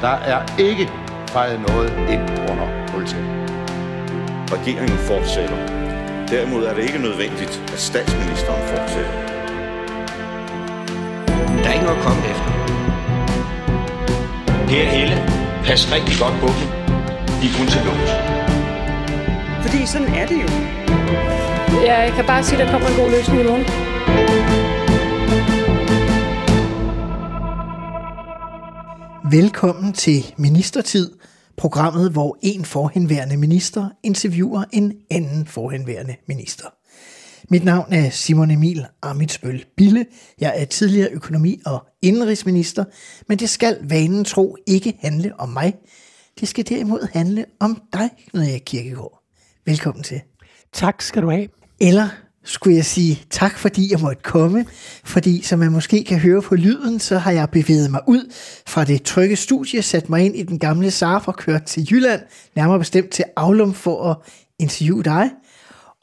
Der er ikke fejret noget ind under politiet. Regeringen fortsætter. Derimod er det ikke nødvendigt, at statsministeren fortsætter. Der er ikke noget at komme efter. Per Helle, pas rigtig godt på dem. De er kun til lås. Fordi sådan er det jo. Ja, jeg kan bare sige, at der kommer en god løsning i morgen. Velkommen til Ministertid, programmet, hvor en forhenværende minister interviewer en anden forhenværende minister. Mit navn er Simon Emil Amitsbøl Bille. Jeg er tidligere økonomi- og indrigsminister, men det skal vanen tro ikke handle om mig. Det skal derimod handle om dig, Knud Erik Kirkegaard. Velkommen til. Tak skal du have. Eller skulle jeg sige tak, fordi jeg måtte komme, fordi som man måske kan høre på lyden, så har jeg bevæget mig ud fra det trygge studie, sat mig ind i den gamle SARF og kørt til Jylland, nærmere bestemt til Aulum for at interviewe dig.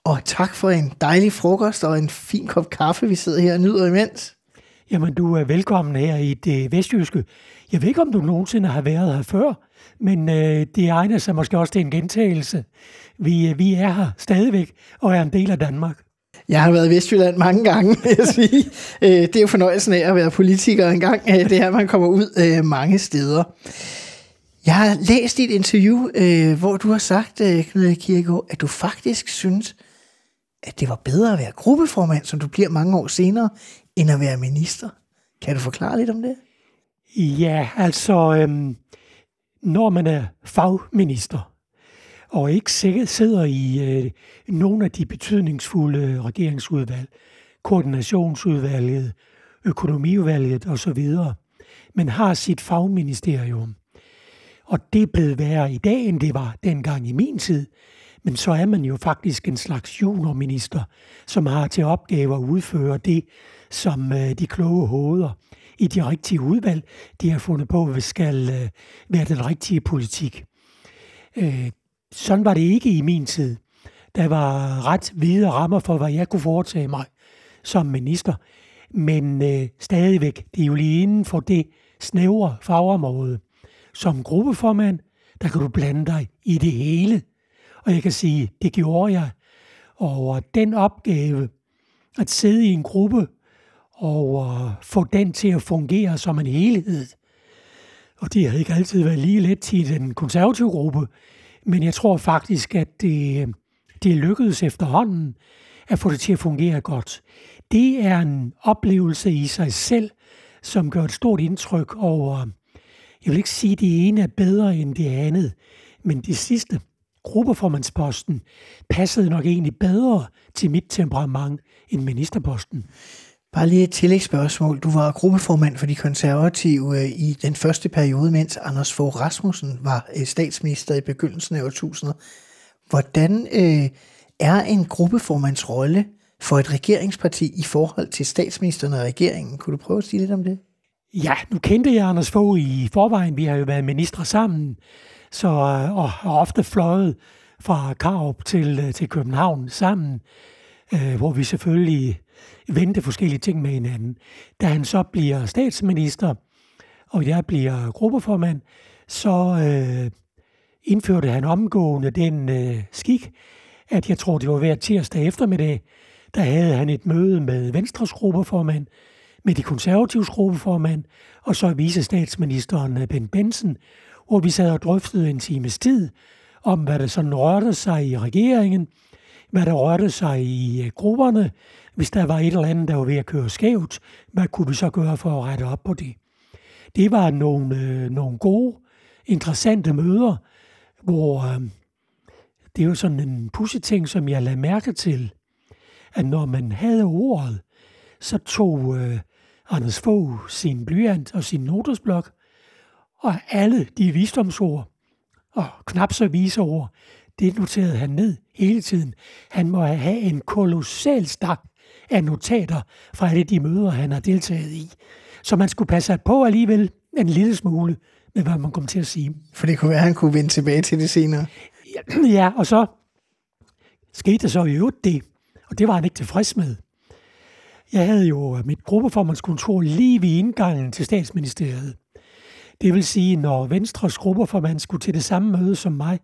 Og tak for en dejlig frokost og en fin kop kaffe, vi sidder her og nyder imens. Jamen, du er velkommen her i det vestjyske. Jeg ved ikke, om du nogensinde har været her før, men øh, det egner sig måske også til en gentagelse. Vi, øh, vi er her stadigvæk og er en del af Danmark. Jeg har været i Vestjylland mange gange, vil jeg sige. Øh, det er jo fornøjelsen af at være politiker en gang. Øh, det er, at man kommer ud øh, mange steder. Jeg har læst dit interview, hvor du har sagt, Knud Kirkegaard, at du faktisk synes, at det var bedre at være gruppeformand, som du bliver mange år senere, end at være minister. Kan du forklare lidt om det? Ja, altså, øhm, når man er fagminister, og ikke sidder i øh, nogle af de betydningsfulde regeringsudvalg, koordinationsudvalget, økonomiudvalget osv., men har sit fagministerium. Og det er blevet værre i dag, end det var dengang i min tid. Men så er man jo faktisk en slags juniorminister, som har til opgave at udføre det, som øh, de kloge hoveder i de rigtige udvalg, de har fundet på, hvad skal øh, være den rigtige politik. Øh, sådan var det ikke i min tid. Der var ret hvide rammer for, hvad jeg kunne foretage mig som minister. Men øh, stadigvæk, det er jo lige inden for det snævre fagområde. Som gruppeformand, der kan du blande dig i det hele. Og jeg kan sige, det gjorde jeg. Og den opgave, at sidde i en gruppe og øh, få den til at fungere som en helhed, og det har ikke altid været lige let til den konservative gruppe, men jeg tror faktisk, at det, det lykkedes efterhånden at få det til at fungere godt. Det er en oplevelse i sig selv, som gør et stort indtryk over, jeg vil ikke sige, at det ene er bedre end det andet, men det sidste, gruppeformandsposten, passede nok egentlig bedre til mit temperament end ministerposten. Bare lige et tillægsspørgsmål. Du var gruppeformand for de konservative øh, i den første periode, mens Anders Fogh Rasmussen var øh, statsminister i begyndelsen af årtusindet. Hvordan øh, er en gruppeformands rolle for et regeringsparti i forhold til statsministeren og regeringen? Kunne du prøve at sige lidt om det? Ja, nu kendte jeg Anders Fogh i forvejen. Vi har jo været ministre sammen, så, øh, og har ofte fløjet fra Karup til, til København sammen, øh, hvor vi selvfølgelig vendte forskellige ting med hinanden. Da han så bliver statsminister, og jeg bliver gruppeformand, så øh, indførte han omgående den øh, skik, at jeg tror, det var hver tirsdag eftermiddag, der havde han et møde med Venstres gruppeformand, med de konservatives gruppeformand, og så vice statsministeren Ben øh, Benson, hvor vi sad og drøftede en times tid om, hvad der sådan rørte sig i regeringen, hvad der rørte sig i øh, grupperne, hvis der var et eller andet, der var ved at køre skævt, hvad kunne vi så gøre for at rette op på det? Det var nogle, øh, nogle gode, interessante møder, hvor øh, det er jo sådan en ting, som jeg lagde mærke til, at når man havde ordet, så tog øh, Anders Fogh sin blyant og sin notesblok, og alle de visdomsord og knap så vise ord, det noterede han ned hele tiden. Han må have en kolossal stak af notater fra alle de møder, han har deltaget i. Så man skulle passe på alligevel en lille smule med, hvad man kom til at sige. For det kunne være, at han kunne vende tilbage til det senere. Ja, ja og så skete der så i øvrigt det, og det var han ikke tilfreds med. Jeg havde jo mit gruppeformandskontor lige ved indgangen til statsministeriet. Det vil sige, når Venstres grupperformand skulle til det samme møde som mig,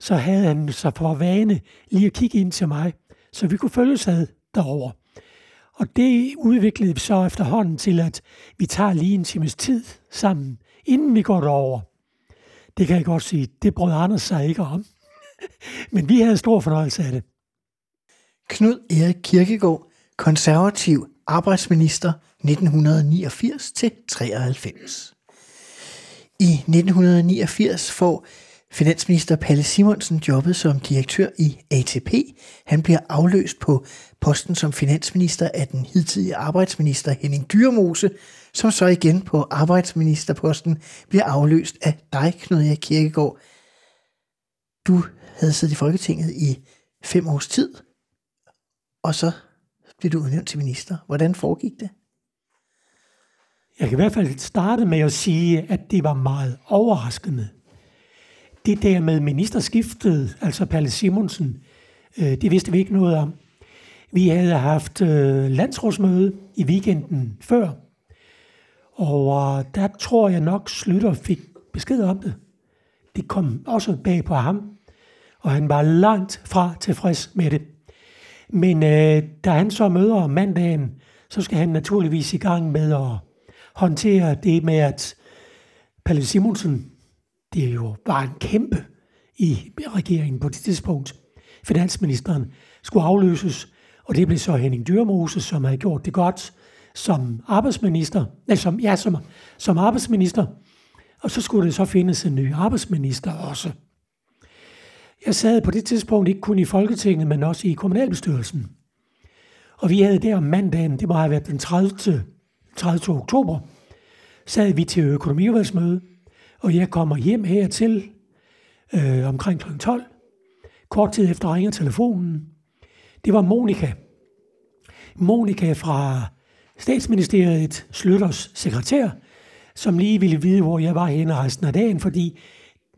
så havde han så for vane lige at kigge ind til mig, så vi kunne følges ad derover. Og det udviklede vi så efterhånden til, at vi tager lige en times tid sammen, inden vi går derover. Det kan jeg godt sige, det brød Anders sig ikke om. Men vi havde stor fornøjelse af det. Knud Erik Kirkegaard, konservativ arbejdsminister 1989 til 93. I 1989 får finansminister Palle Simonsen jobbet som direktør i ATP. Han bliver afløst på posten som finansminister af den hidtidige arbejdsminister Henning Dyrmose, som så igen på arbejdsministerposten bliver afløst af dig, Knud Erik Kirkegaard. Du havde siddet i Folketinget i fem års tid, og så blev du udnævnt til minister. Hvordan foregik det? Jeg kan i hvert fald starte med at sige, at det var meget overraskende. Det der med ministerskiftet, altså Palle Simonsen, øh, det vidste vi ikke noget om. Vi havde haft øh, landsrådsmøde i weekenden før, og øh, der tror jeg nok, Slytter fik besked om det. Det kom også bag på ham, og han var langt fra tilfreds med det. Men øh, da han så møder om mandagen, så skal han naturligvis i gang med at håndtere det med, at Palle Simonsen, det er jo bare en kæmpe i regeringen på det tidspunkt. Finansministeren skulle afløses, og det blev så Henning Dyrmose, som havde gjort det godt som arbejdsminister, nej, som, ja, som, som arbejdsminister, og så skulle det så findes en ny arbejdsminister også. Jeg sad på det tidspunkt ikke kun i Folketinget, men også i kommunalbestyrelsen. Og vi havde der om mandagen, det må have været den 30. 30. oktober, sad vi til økonomiudvalgsmøde, og jeg kommer hjem hertil øh, omkring kl. 12. Kort tid efter ringer telefonen. Det var Monika. Monika fra statsministeriet, Slytters sekretær, som lige ville vide, hvor jeg var henne resten af dagen, fordi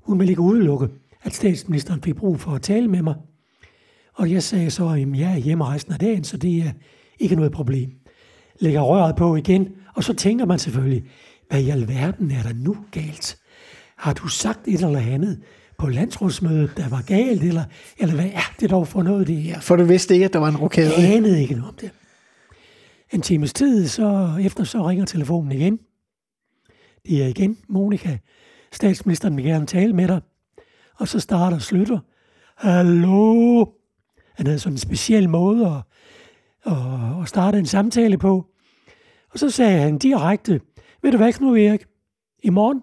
hun ville ikke udelukke, at statsministeren fik brug for at tale med mig. Og jeg sagde så, at jeg er hjemme resten af dagen, så det er ikke noget problem. Lægger røret på igen, og så tænker man selvfølgelig, hvad i alverden er der nu galt? Har du sagt et eller andet på landsrådsmødet, der var galt, eller, eller hvad er det dog for noget, det her? For du vidste ikke, at der var en rokade? Jeg anede ikke noget om det. En times tid, så efter så ringer telefonen igen. Det er igen Monika. Statsministeren vil gerne tale med dig. Og så starter Slytter. Hallo? Han havde sådan en speciel måde at, at, at starte en samtale på. Og så sagde han direkte, ved du hvad, Knud Erik? I morgen,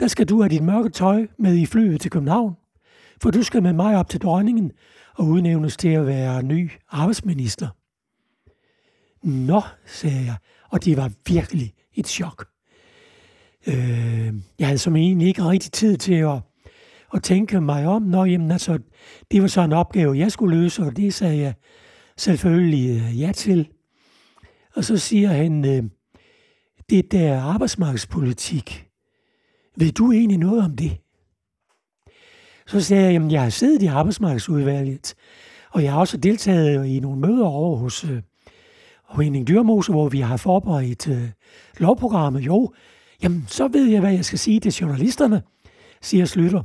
der skal du have dit mørke tøj med i flyet til København, for du skal med mig op til dronningen og udnævnes til at være ny arbejdsminister. Nå, sagde jeg, og det var virkelig et chok. Øh, jeg havde som egentlig ikke rigtig tid til at, at tænke mig om. Nå, jamen altså, det var så en opgave, jeg skulle løse, og det sagde jeg selvfølgelig øh, ja til. Og så siger han, øh, det der arbejdsmarkedspolitik, ved du egentlig noget om det? Så sagde jeg, jamen jeg har siddet i arbejdsmarkedsudvalget, og jeg har også deltaget i nogle møder over hos øh, Henning Dyrmose, hvor vi har forberedt øh, lovprogrammet. Jo, jamen så ved jeg, hvad jeg skal sige til journalisterne, siger Slytter.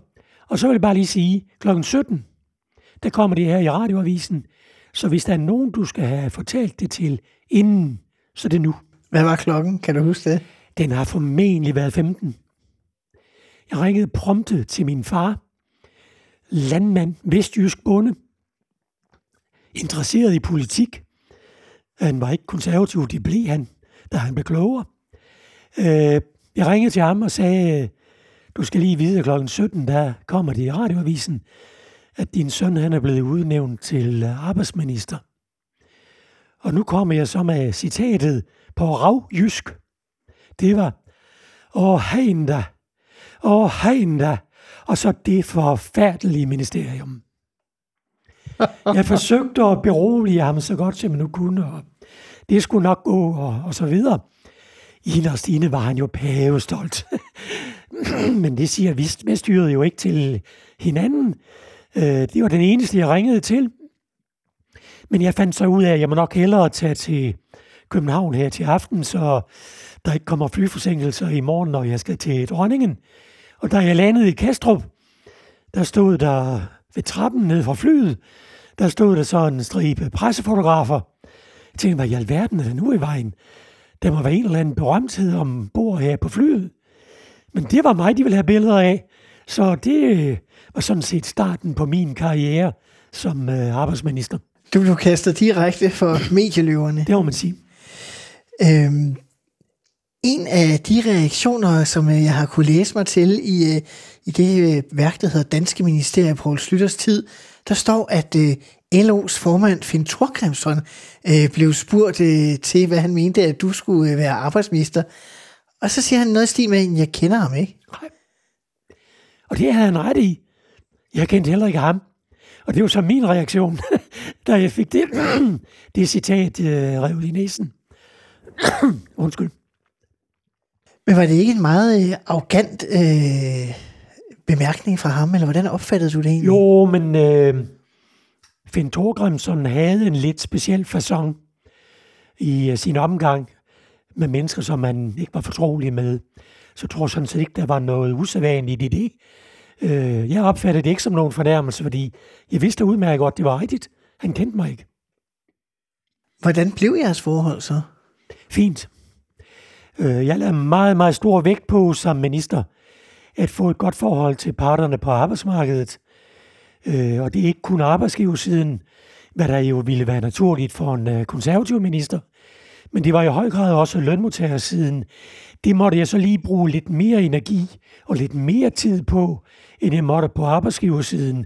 Og så vil jeg bare lige sige, klokken 17, der kommer det her i radioavisen, så hvis der er nogen, du skal have fortalt det til inden, så det er nu. Hvad var klokken? Kan du huske det? Den har formentlig været 15. Jeg ringede prompte til min far, landmand, vestjysk bonde, interesseret i politik. Han var ikke konservativ, det blev han, da han blev klogere. Øh, jeg ringede til ham og sagde, du skal lige vide, at klokken 17, der kommer det i radioavisen, at din søn han er blevet udnævnt til arbejdsminister. Og nu kommer jeg så med citatet på ravjysk. Det var, åh hegn da, åh hegn da, og så det forfærdelige ministerium. Jeg forsøgte at berolige ham så godt som jeg nu kunne, og det skulle nok gå, og, og så videre. Inderst inde var han jo pavestolt. Men det siger Veststyret jo ikke til hinanden. Øh, det var den eneste, jeg ringede til. Men jeg fandt så ud af, at jeg må nok hellere tage til København her til aften, så der ikke kommer flyforsinkelser i morgen, når jeg skal til dronningen. Og da jeg landede i Kastrup, der stod der ved trappen ned fra flyet, der stod der så en stribe pressefotografer. Jeg tænkte, hvad i alverden er der nu i vejen? Der må være en eller anden berømthed om bord her på flyet. Men det var mig, de ville have billeder af. Så det var sådan set starten på min karriere som øh, arbejdsminister. Du blev kastet direkte for medieløverne. Det må man sige. Øhm, en af de reaktioner, som øh, jeg har kunne læse mig til i, øh, i det øh, værk, der hedder Danske Ministerier på Poul Slytters tid, der står, at LO's formand Finn Thorgrimsson blev spurgt til, hvad han mente, at du skulle være arbejdsminister. Og så siger han noget i stil med, at jeg kender ham ikke. Nej. Og det havde han ret i. Jeg kendte heller ikke ham. Og det var så min reaktion, da jeg fik det, det citat øh, revet i næsen. Undskyld. Men var det ikke en meget øh, arrogant øh, bemærkning fra ham, eller hvordan opfattede du det egentlig? Jo, men øh, Finn Thorgrimsson havde en lidt speciel façon i uh, sin omgang med mennesker, som man ikke var fortrolig med. Så jeg tror sådan set ikke, der var noget usædvanligt i det. Øh, jeg opfattede det ikke som nogen fornærmelse, fordi jeg vidste udmærket godt, det var rigtigt. Han kendte mig ikke. Hvordan blev jeres forhold så? Fint. Øh, jeg lader meget, meget stor vægt på som minister at få et godt forhold til parterne på arbejdsmarkedet. Øh, og det er ikke kun arbejdsgiversiden, hvad der jo ville være naturligt for en øh, konservativ minister, men det var i høj grad også lønmodtagersiden. Det måtte jeg så lige bruge lidt mere energi og lidt mere tid på, end jeg måtte på arbejdsgiversiden.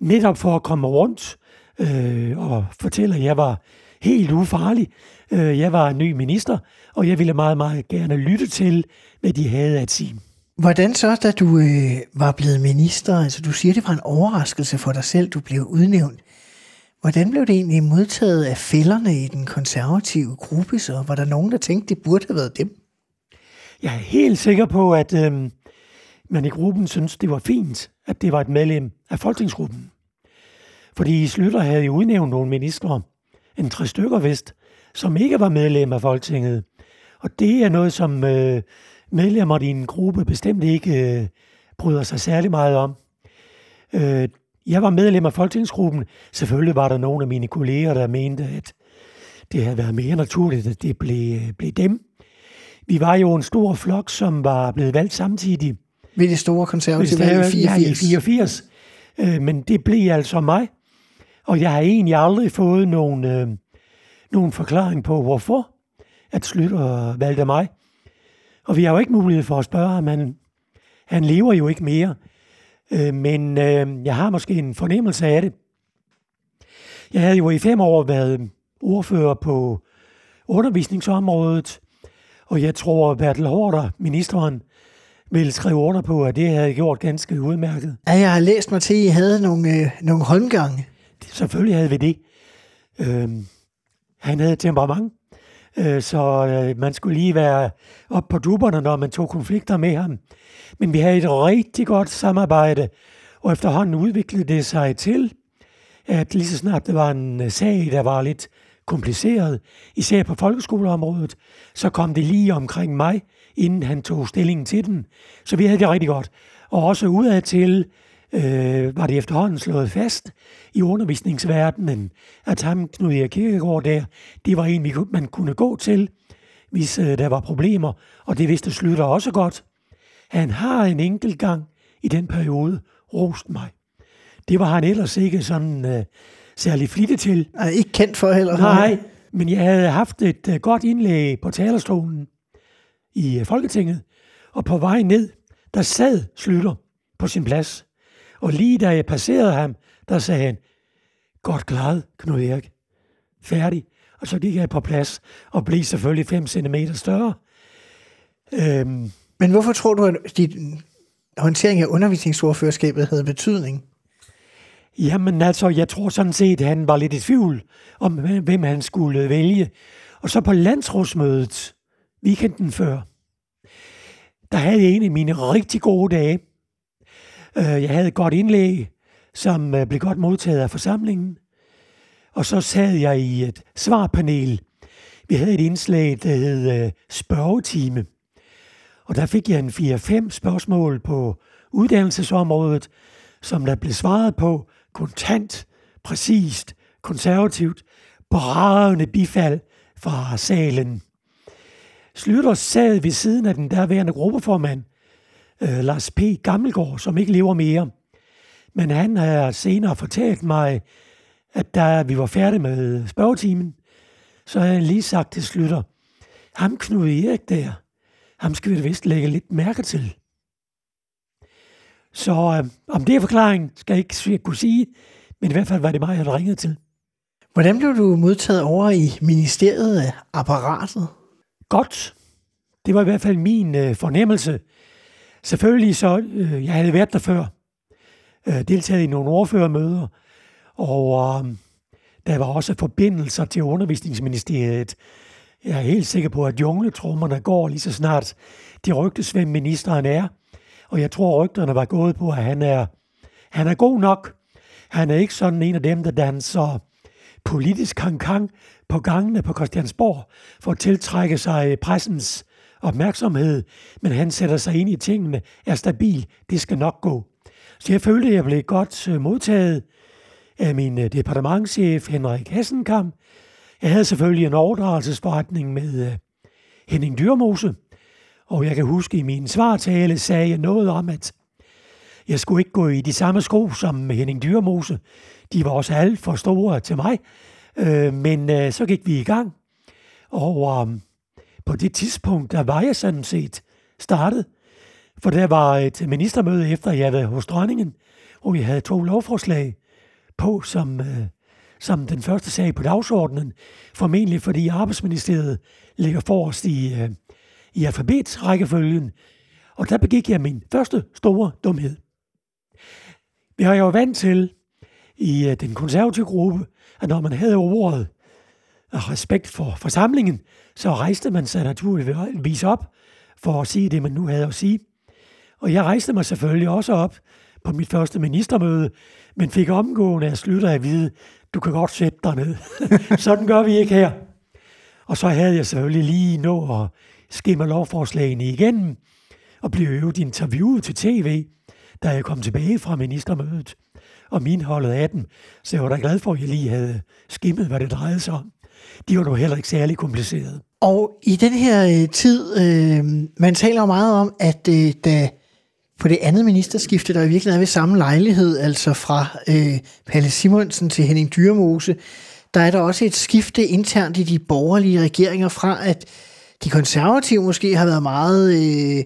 Netop for at komme rundt øh, og fortælle, at jeg var helt ufarlig. Øh, jeg var ny minister, og jeg ville meget, meget gerne lytte til, hvad de havde at sige. Hvordan så, da du øh, var blevet minister, altså du siger, det var en overraskelse for dig selv, du blev udnævnt. Hvordan blev det egentlig modtaget af fælderne i den konservative gruppe så? Var der nogen, der tænkte, det burde have været dem? Jeg er helt sikker på, at øh, man i gruppen synes, det var fint, at det var et medlem af folketingsgruppen. Fordi Slytter havde jo udnævnt nogle ministre, en tre stykker vist, som ikke var medlem af Folketinget. Og det er noget, som øh, medlemmer i en gruppe bestemt ikke øh, bryder sig særlig meget om. Øh, jeg var medlem af folketingsgruppen. Selvfølgelig var der nogle af mine kolleger, der mente, at det havde været mere naturligt, at det blev, blev dem. Vi var jo en stor flok, som var blevet valgt samtidig. Ved det store konservative valg i 84? Ja, i 84. Øh, men det blev altså mig. Og jeg har egentlig aldrig fået nogen, øh, nogen forklaring på, hvorfor at Slytter valgte mig. Og vi har jo ikke mulighed for at spørge ham. Han, han lever jo ikke mere. Øh, men øh, jeg har måske en fornemmelse af det. Jeg havde jo i fem år været ordfører på undervisningsområdet, og jeg tror, at Bertel Hårder, ministeren, vil skrive under på, at det havde gjort ganske udmærket. Ja, jeg har læst mig til, at I havde nogle, øh, nogle holmgange. Selvfølgelig havde vi det. Øh, han havde temperament, Øh, så øh, man skulle lige være op på duberne, når man tog konflikter med ham. Men vi havde et rigtig godt samarbejde, og efterhånden udviklede det sig til, at lige så snart det var en øh, sag, der var lidt kompliceret, især på folkeskoleområdet, så kom det lige omkring mig, inden han tog stillingen til den. Så vi havde det rigtig godt. Og også udadtil øh, var det efterhånden slået fast i undervisningsverdenen, at ham, Knud Erik Kirkegaard der, det var en, man kunne gå til, hvis øh, der var problemer, og det vidste Slytter også godt. Han har en enkelt gang i den periode rost mig. Det var han ellers ikke sådan øh, særlig flittig til. Er ikke kendt for heller. Nej, men jeg havde haft et øh, godt indlæg på talerstolen i øh, Folketinget, og på vej ned, der sad Slytter på sin plads. Og lige da jeg passerede ham, der sagde han, godt klaret, Knud Erik. Færdig. Og så gik jeg på plads og blev selvfølgelig 5 cm større. Øhm. Men hvorfor tror du, at din håndtering af undervisningsordførerskabet havde betydning? Jamen altså, jeg tror sådan set, at han var lidt i tvivl om, hvem han skulle vælge. Og så på landsrådsmødet, weekenden før, der havde jeg en af mine rigtig gode dage. Øh, jeg havde et godt indlæg, som øh, blev godt modtaget af forsamlingen. Og så sad jeg i et svarpanel. vi havde et indslag, der hed øh, spørgetime. Og der fik jeg en 4-5 spørgsmål på uddannelsesområdet, som der blev svaret på kontant, præcist, konservativt, bravende bifald fra salen. Slytter sad ved siden af den derværende gruppeformand, øh, Lars P. Gammelgaard, som ikke lever mere. Men han har senere fortalt mig, at da vi var færdige med spørgetimen, så havde han lige sagt til Slytter, ham Knud Erik der, ham skal vi da vist lægge lidt mærke til. Så øh, om det er forklaringen, skal jeg ikke kunne sige, men i hvert fald var det mig, jeg ringede til. Hvordan blev du modtaget over i ministeriet af apparatet? Godt. Det var i hvert fald min øh, fornemmelse. Selvfølgelig så, øh, jeg havde været der før, øh, deltaget i nogle ordførermøder, og øh, der var også forbindelser til undervisningsministeriet. Jeg er helt sikker på, at jungletrummerne går lige så snart de rygtes, hvem ministeren er. Og jeg tror, rygterne var gået på, at han er, han er god nok. Han er ikke sådan en af dem, der danser politisk kankang på gangene på Christiansborg for at tiltrække sig pressens opmærksomhed, men han sætter sig ind i tingene, er stabil, det skal nok gå. Så jeg følte, at jeg blev godt øh, modtaget af min øh, departementchef Henrik Hassenkamp. Jeg havde selvfølgelig en overdragelsesforretning med øh, Henning Dyrmose, og jeg kan huske, i min svartale sagde jeg noget om, at jeg skulle ikke gå i de samme sko som Henning Dyrmose. De var også alt for store til mig. men så gik vi i gang, og på det tidspunkt, der var jeg sådan set startet. For der var et ministermøde efter, jeg var hos dronningen, hvor vi havde to lovforslag på som, øh, som den første sag på dagsordenen, formentlig fordi arbejdsministeriet ligger forrest i, øh, i alfabetsrækkefølgen. Og der begik jeg min første store dumhed. Vi har jo vant til i øh, den konservative gruppe, at når man havde ordet af respekt for forsamlingen, så rejste man sig naturligvis op for at sige det, man nu havde at sige. Og jeg rejste mig selvfølgelig også op på mit første ministermøde, men fik omgående af slutter at vide, du kan godt sætte dig ned. Sådan gør vi ikke her. Og så havde jeg selvfølgelig lige nå at skimme lovforslagene igennem og blev øvet interviewet til tv, da jeg kom tilbage fra ministermødet Og min holdet af dem. Så jeg var da glad for, at jeg lige havde skimmet, hvad det drejede sig om. De var nu heller ikke særlig komplicerede. Og i den her øh, tid, øh, man taler jo meget om, at øh, da på det andet ministerskifte, der i virkeligheden er ved samme lejlighed, altså fra øh, Palle Simonsen til Henning Dyrmose, der er der også et skifte internt i de borgerlige regeringer fra, at de konservative måske har været meget øh,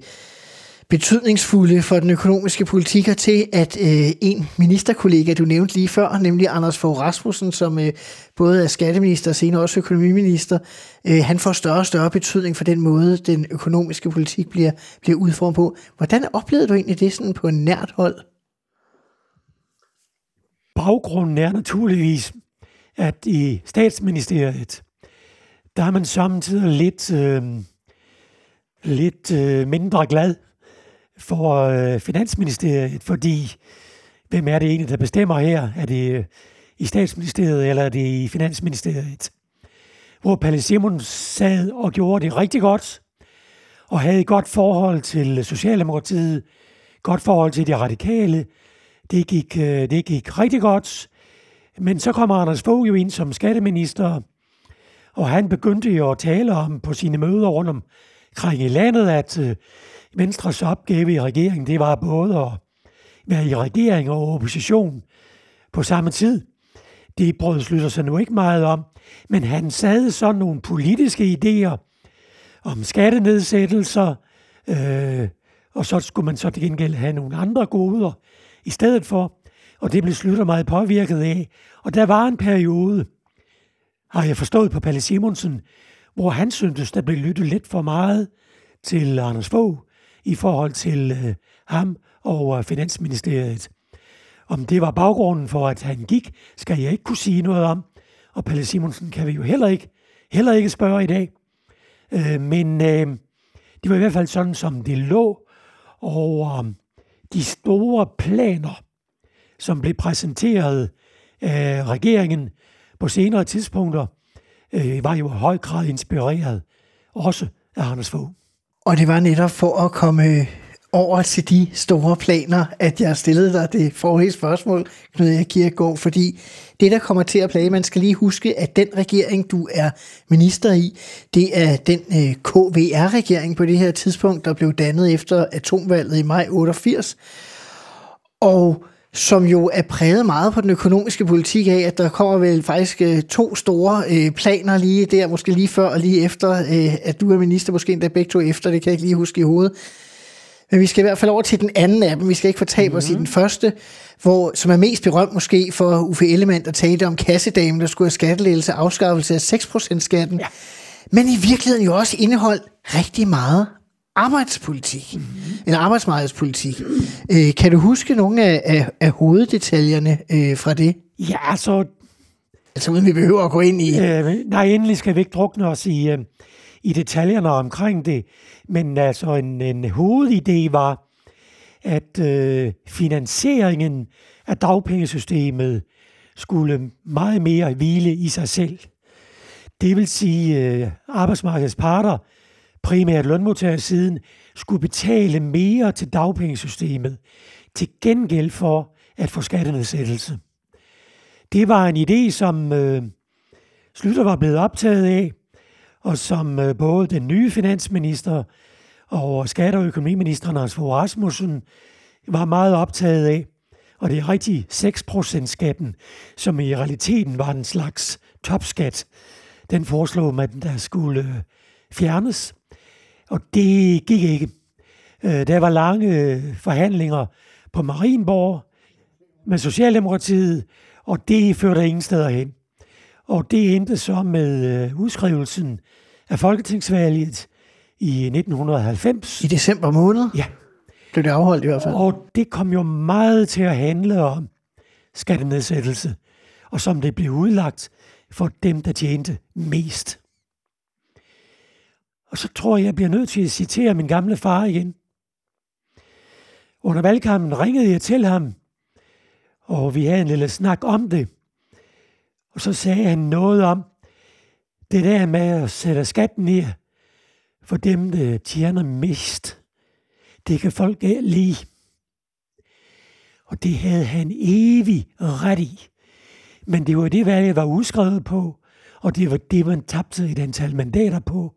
betydningsfulde for den økonomiske politik og til, at øh, en ministerkollega, du nævnte lige før, nemlig Anders Fogh Rasmussen, som øh, både er skatteminister og senere også økonomiminister, øh, han får større og større betydning for den måde, den økonomiske politik bliver, bliver udformet på. Hvordan oplevede du egentlig det sådan på en nært hold? Baggrunden er naturligvis, at i statsministeriet, der er man samtidig lidt, øh, lidt øh, mindre glad for øh, Finansministeriet, fordi hvem er det egentlig, der bestemmer her? Er det øh, i statsministeriet, eller er det i Finansministeriet? Hvor Palle Simon sad og gjorde det rigtig godt, og havde et godt forhold til Socialdemokratiet, godt forhold til de radikale. Det gik, øh, det gik rigtig godt. Men så kommer Anders Fogh jo ind som skatteminister, og han begyndte jo at tale om på sine møder rundt omkring i landet, at øh, Venstres opgave i regeringen, det var både at være i regering og opposition på samme tid. Det brød slutter sig nu ikke meget om, men han sad sådan nogle politiske idéer om skattenedsættelser, øh, og så skulle man så til gengæld have nogle andre goder i stedet for, og det blev slutter meget påvirket af. Og der var en periode, har jeg forstået på Palle Simonsen, hvor han syntes, der blev lyttet lidt for meget til Anders Fogh, i forhold til øh, ham og øh, Finansministeriet. Om det var baggrunden for, at han gik, skal jeg ikke kunne sige noget om. Og Palle Simonsen kan vi jo heller ikke, heller ikke spørge i dag. Øh, men øh, det var i hvert fald sådan, som det lå. Og øh, de store planer, som blev præsenteret af regeringen på senere tidspunkter, øh, var jo i høj grad inspireret også af Anders Fogh. Og det var netop for at komme over til de store planer, at jeg stillede dig det forrige spørgsmål, Knud Erik Kierkegaard, fordi det, der kommer til at plage, man skal lige huske, at den regering, du er minister i, det er den øh, KVR-regering på det her tidspunkt, der blev dannet efter atomvalget i maj 88, og som jo er præget meget på den økonomiske politik af, at der kommer vel faktisk øh, to store øh, planer lige der, måske lige før og lige efter, øh, at du er minister, måske endda begge to efter, det kan jeg ikke lige huske i hovedet. Men vi skal i hvert fald over til den anden af dem. Vi skal ikke fortabe mm-hmm. os i den første, hvor, som er mest berømt måske for Uffe Ellemann, der talte om kassedamen, der skulle have skattelettelse afskaffelse af 6% skatten. Ja. Men i virkeligheden jo også indeholdt rigtig meget arbejdspolitik, mm-hmm. en arbejdsmarkedspolitik. Øh, kan du huske nogle af, af, af hoveddetaljerne øh, fra det? Ja, altså... Altså uden vi behøver at gå ind i... Øh, nej, endelig skal vi ikke drukne os i, øh, i detaljerne omkring det. Men altså en, en hovedidé var, at øh, finansieringen af dagpengesystemet skulle meget mere hvile i sig selv. Det vil sige, øh, arbejdsmarkedets parter primært lønmodtagersiden, skulle betale mere til dagpengesystemet til gengæld for at få skattenedsættelse. Det var en idé, som øh, Slytter var blevet optaget af, og som øh, både den nye finansminister og skatte- og økonomiministeren Hans Fogh Rasmussen var meget optaget af. Og det er rigtig 6% skatten, som i realiteten var en slags topskat. Den foreslog man, der skulle øh, fjernes. Og det gik ikke. Øh, der var lange øh, forhandlinger på Marienborg med Socialdemokratiet, og det førte ingen steder hen. Og det endte så med øh, udskrivelsen af Folketingsvalget i 1990. I december måned? Ja. Blev det afholdt i hvert fald? Og det kom jo meget til at handle om skattenedsættelse, og som det blev udlagt for dem, der tjente mest. Og så tror jeg, jeg bliver nødt til at citere min gamle far igen. Under valgkampen ringede jeg til ham, og vi havde en lille snak om det. Og så sagde han noget om det der med at sætte skatten ned for dem, der tjener mest. Det kan folk lide. Og det havde han evig ret i. Men det var det valget var udskrevet på, og det var det, man tabte et antal mandater på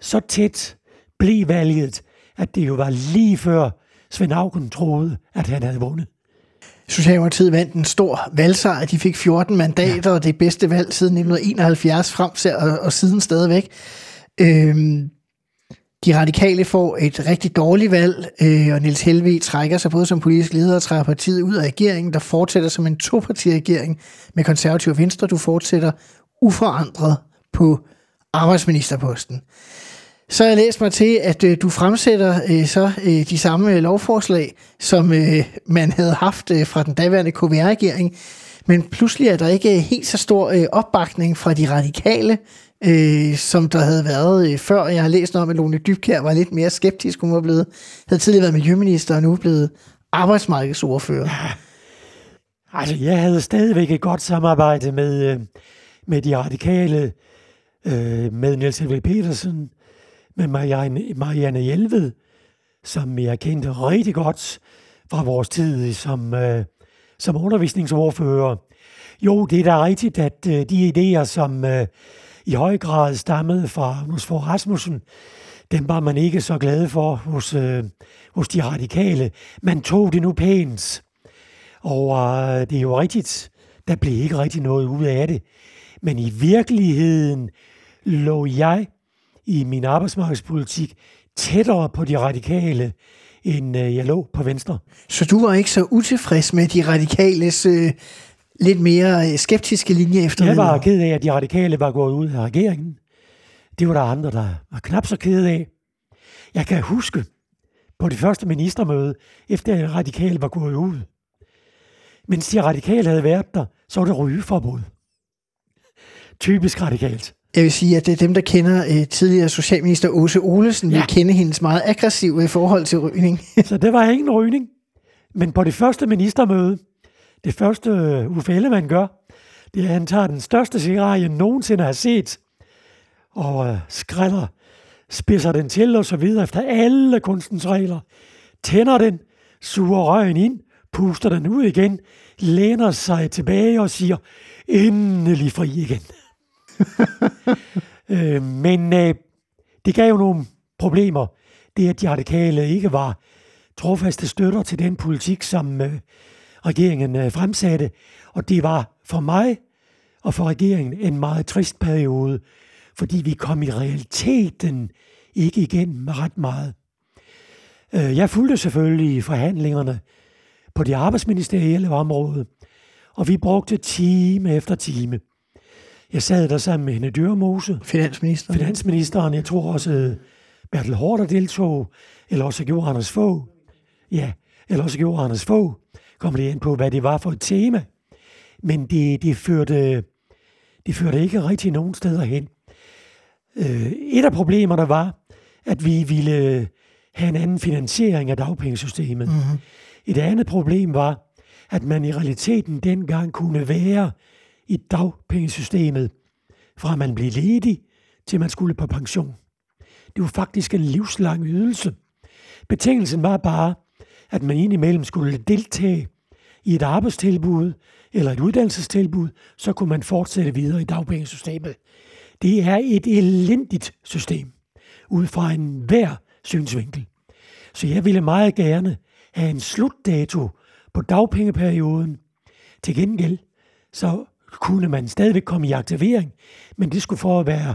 så tæt blev valget, at det jo var lige før Svend Auken troede, at han havde vundet. Socialdemokratiet vandt en stor valgsejr. De fik 14 mandater, ja. og det bedste valg siden 1971 frem til, og, og siden stadigvæk. Øhm, de radikale får et rigtig dårligt valg, øh, og Niels Helvig trækker sig både som politisk leder og trækker partiet ud af regeringen, der fortsætter som en topartiregering med konservativ venstre. Du fortsætter uforandret på arbejdsministerposten. Så har jeg læst mig til, at øh, du fremsætter øh, så øh, de samme øh, lovforslag, som øh, man havde haft øh, fra den daværende KVR-regering. Men pludselig er der ikke øh, helt så stor øh, opbakning fra de radikale, øh, som der havde været øh, før. Jeg har læst noget om, at Lone Dybkær var lidt mere skeptisk. Hun var blevet, havde tidligere været miljøminister og nu blevet arbejdsmarkedsordfører. Ja. Altså, jeg havde stadigvæk et godt samarbejde med, øh, med de radikale, øh, med Niels Helve Petersen, med Marianne, Marianne Hjelved, som jeg kendte rigtig godt fra vores tid som, øh, som undervisningsordfører. Jo, det er da rigtigt, at øh, de idéer, som øh, i høj grad stammede fra Magnus for Rasmussen, dem var man ikke så glad for hos, øh, hos de radikale. Man tog det nu pænt. Og øh, det er jo rigtigt, der blev ikke rigtig noget ud af det. Men i virkeligheden lå jeg i min arbejdsmarkedspolitik tættere på de radikale, end øh, jeg lå på venstre. Så du var ikke så utilfreds med de radikales øh, lidt mere øh, skeptiske linje efter Jeg var ked af, at de radikale var gået ud af regeringen. Det var der andre, der var knap så ked af. Jeg kan huske på det første ministermøde, efter at radikale var gået ud. Mens de radikale havde været der, så var det rygeforbud. Typisk radikalt. Jeg vil sige, at det er dem, der kender øh, tidligere socialminister Åse Olesen, ja. vil kende hendes meget aggressive i forhold til rygning. så det var ingen rygning. Men på det første ministermøde, det første uh, Uffe Ellemann gør, Det er, at han tager den største cigar, jeg nogensinde har set, og øh, skræller, spidser den til og så videre efter alle kunstens regler, tænder den, suger røgen ind, puster den ud igen, læner sig tilbage og siger, endelig fri igen. øh, men øh, det gav jo nogle problemer. Det, at de radikale ikke var trofaste støtter til den politik, som øh, regeringen øh, fremsatte. Og det var for mig og for regeringen en meget trist periode, fordi vi kom i realiteten ikke igennem ret meget. Øh, jeg fulgte selvfølgelig forhandlingerne på det arbejdsministerielle område, og vi brugte time efter time. Jeg sad der sammen med Hende Dyrmose, Finansministeren. finansministeren, jeg tror også øh, Bertel Hårder deltog, eller også gjorde Anders Fogh. Ja, eller også gjorde Anders Fogh. Kom det ind på, hvad det var for et tema. Men det, det, førte, det førte ikke rigtig nogen steder hen. Øh, et af problemerne var, at vi ville have en anden finansiering af dagpengesystemet. Mm-hmm. Et andet problem var, at man i realiteten dengang kunne være i dagpengesystemet, fra man blev ledig til man skulle på pension. Det var faktisk en livslang ydelse. Betingelsen var bare, at man indimellem skulle deltage i et arbejdstilbud eller et uddannelsestilbud, så kunne man fortsætte videre i dagpengesystemet. Det er et elendigt system, ud fra en hver synsvinkel. Så jeg ville meget gerne have en slutdato på dagpengeperioden. Til gengæld, så kunne man stadigvæk komme i aktivering, men det skulle for at være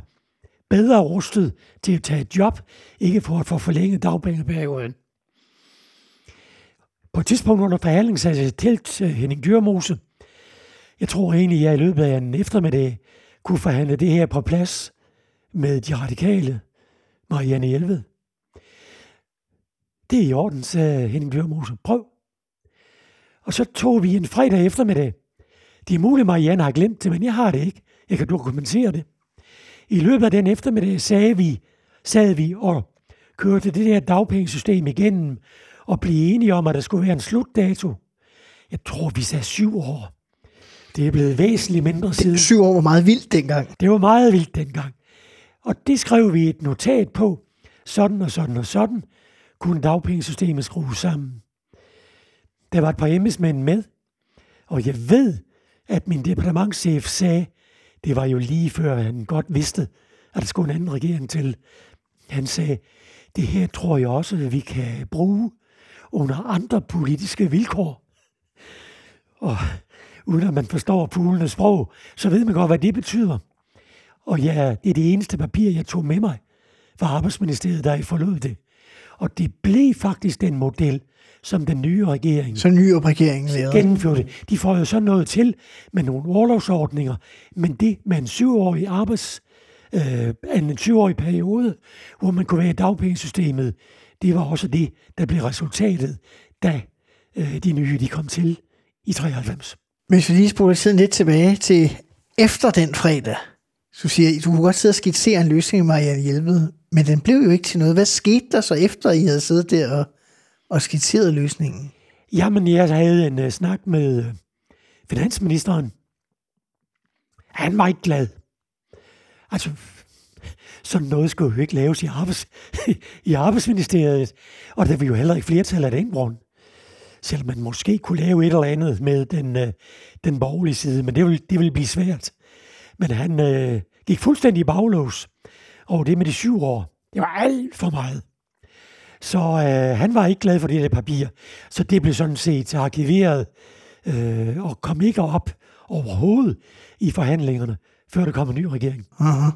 bedre rustet til at tage et job, ikke for at få forlænget dagpengeperioden. På et tidspunkt under forhandlingen sagde øh, jeg til Henning Dyrmose, jeg tror egentlig, at jeg i løbet af en eftermiddag kunne forhandle det her på plads med de radikale, Marianne Hjelved. Det er i orden, sagde Henning Dyrmose. Prøv. Og så tog vi en fredag eftermiddag. Det er muligt, Marianne har glemt det, men jeg har det ikke. Jeg kan dokumentere det. I løbet af den eftermiddag sagde vi, sad vi og kørte det der dagpengesystem igennem og blev enige om, at der skulle være en slutdato. Jeg tror, vi sagde syv år. Det er blevet væsentligt mindre siden. Syv år var meget vildt dengang. Det var meget vildt dengang. Og det skrev vi et notat på. Sådan og sådan og sådan kunne dagpengesystemet skrues sammen. Der var et par embedsmænd med, og jeg ved, at min departementschef sagde, det var jo lige før han godt vidste, at der skulle en anden regering til. Han sagde, det her tror jeg også, at vi kan bruge under andre politiske vilkår. Og uden at man forstår fuglenes sprog, så ved man godt, hvad det betyder. Og ja, det er det eneste papir, jeg tog med mig fra Arbejdsministeriet, der I forlod det. Og det blev faktisk den model, som den nye regering Så ny regeringen lavede. gennemførte. De får jo så noget til med nogle overlovsordninger, men det med en syvårig arbejds, øh, en syvårig periode, hvor man kunne være i dagpengesystemet, det var også det, der blev resultatet, da øh, de nye de kom til i 93. Hvis vi lige spoler tiden lidt tilbage til efter den fredag, så siger I, du kunne godt sidde og skitsere en løsning, Marianne Hjelved, men den blev jo ikke til noget. Hvad skete der så efter, I havde siddet der og, og skitseret løsningen? Jamen, jeg havde en uh, snak med uh, finansministeren. Han var ikke glad. Altså, sådan noget skulle jo ikke laves i, arbejds, i arbejdsministeriet, og der var jo heller ikke flertal af den grund. Selvom man måske kunne lave et eller andet med den, uh, den borgerlige side, men det ville, det ville blive svært. Men han uh, gik fuldstændig i baglås over det med de syv år. Det var alt for meget. Så øh, han var ikke glad for det der papir. Så det blev sådan set arkiveret øh, og kom ikke op overhovedet i forhandlingerne, før der kom en ny regering. Aha.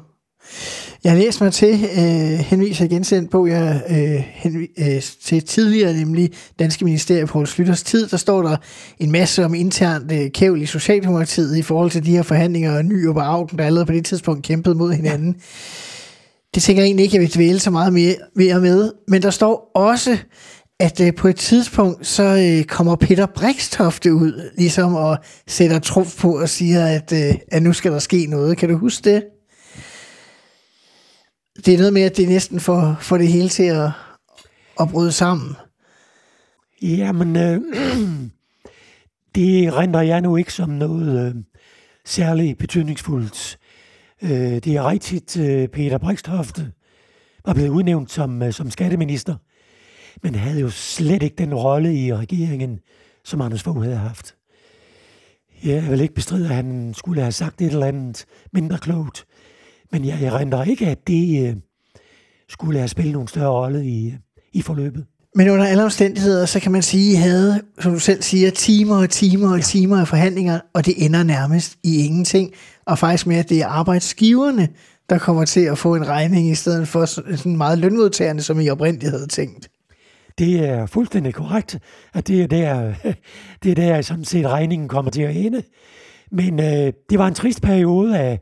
Jeg har læst mig til, øh, henviser igen til den bog, jeg øh, henvi- øh, til tidligere, nemlig Danske Ministerie på Slytters tid. Der står der en masse om internt øh, kævl i Socialdemokratiet i forhold til de her forhandlinger, og Ny og Augen, der allerede på det tidspunkt kæmpede mod hinanden. Ja. Det tænker jeg egentlig ikke, jeg vil dvæle så meget mere, mere med. Men der står også, at øh, på et tidspunkt, så øh, kommer Peter Brikstofte ud, ligesom og sætter trumf på og siger, at, øh, at nu skal der ske noget. Kan du huske det? Det er noget med, at det er næsten for, for det hele til at, at bryde sammen. Jamen, øh, det render jeg nu ikke som noget øh, særligt betydningsfuldt. Øh, det er rigtigt, øh, Peter Brikstofte var blevet udnævnt som, øh, som skatteminister, men havde jo slet ikke den rolle i regeringen, som Anders Fogh havde haft. Jeg vil ikke bestride, at han skulle have sagt et eller andet mindre klogt, men jeg erindrer ikke, at det øh, skulle have spillet nogen større rolle i, i forløbet. Men under alle omstændigheder, så kan man sige, at I havde, som du selv siger, timer og timer og ja. timer af forhandlinger, og det ender nærmest i ingenting. Og faktisk mere, at det er arbejdsgiverne, der kommer til at få en regning, i stedet for sådan meget lønmodtagerne, som I oprindeligt havde tænkt. Det er fuldstændig korrekt, at det er der, det er der sådan set regningen kommer til at ende. Men øh, det var en trist periode af